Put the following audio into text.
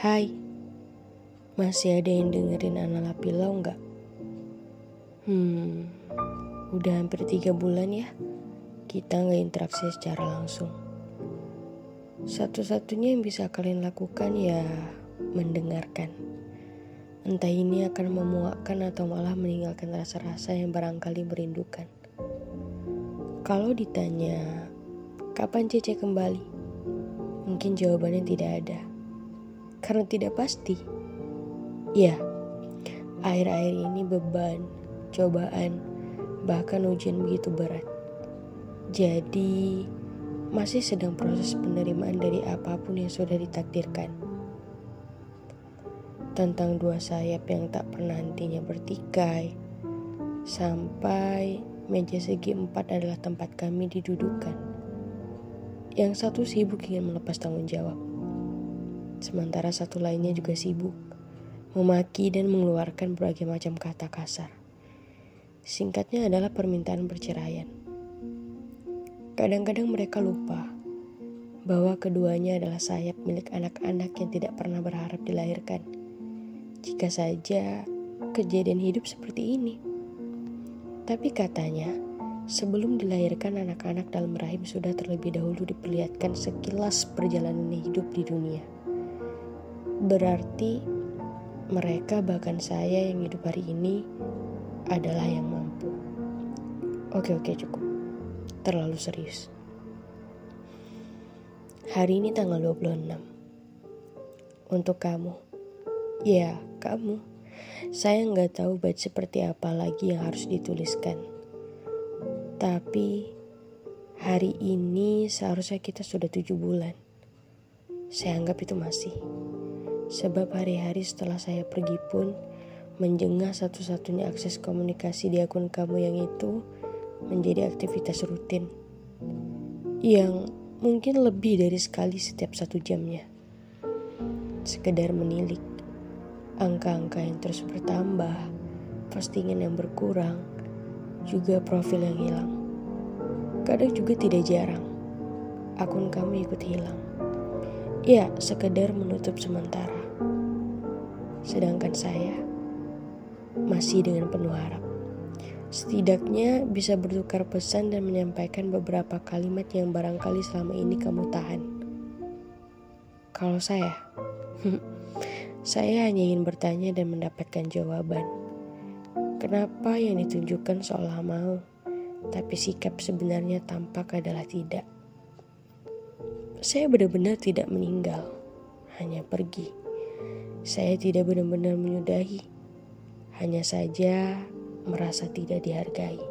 Hai, masih ada yang dengerin Anala Pilau nggak? Hmm, udah hampir tiga bulan ya kita nggak interaksi secara langsung. Satu-satunya yang bisa kalian lakukan ya mendengarkan. Entah ini akan memuakkan atau malah meninggalkan rasa-rasa yang barangkali merindukan. Kalau ditanya, kapan Cece kembali? Mungkin jawabannya tidak ada karena tidak pasti. Ya, akhir-akhir ini beban, cobaan, bahkan ujian begitu berat. Jadi, masih sedang proses penerimaan dari apa pun yang sudah ditakdirkan. Tentang dua sayap yang tak pernah nantinya bertikai, sampai meja segi empat adalah tempat kami didudukan. Yang satu sibuk ingin melepas tanggung jawab sementara satu lainnya juga sibuk memaki dan mengeluarkan berbagai macam kata kasar. Singkatnya adalah permintaan perceraian. Kadang-kadang mereka lupa bahwa keduanya adalah sayap milik anak-anak yang tidak pernah berharap dilahirkan. Jika saja kejadian hidup seperti ini. Tapi katanya, sebelum dilahirkan anak-anak dalam rahim sudah terlebih dahulu diperlihatkan sekilas perjalanan hidup di dunia. Berarti mereka bahkan saya yang hidup hari ini adalah yang mampu. Oke oke cukup. Terlalu serius. Hari ini tanggal 26. Untuk kamu. Ya, kamu. Saya nggak tahu bait seperti apa lagi yang harus dituliskan. Tapi hari ini seharusnya kita sudah tujuh bulan. Saya anggap itu masih. Sebab hari-hari setelah saya pergi pun menjengah satu-satunya akses komunikasi di akun kamu yang itu menjadi aktivitas rutin. Yang mungkin lebih dari sekali setiap satu jamnya. Sekedar menilik angka-angka yang terus bertambah, postingan yang berkurang, juga profil yang hilang. Kadang juga tidak jarang, akun kamu ikut hilang. Ya, sekedar menutup sementara. Sedangkan saya masih dengan penuh harap. Setidaknya bisa bertukar pesan dan menyampaikan beberapa kalimat yang barangkali selama ini kamu tahan. Kalau saya, saya hanya ingin bertanya dan mendapatkan jawaban. Kenapa yang ditunjukkan seolah mau, tapi sikap sebenarnya tampak adalah tidak. Saya benar-benar tidak meninggal, hanya pergi. Saya tidak benar-benar menyudahi, hanya saja merasa tidak dihargai.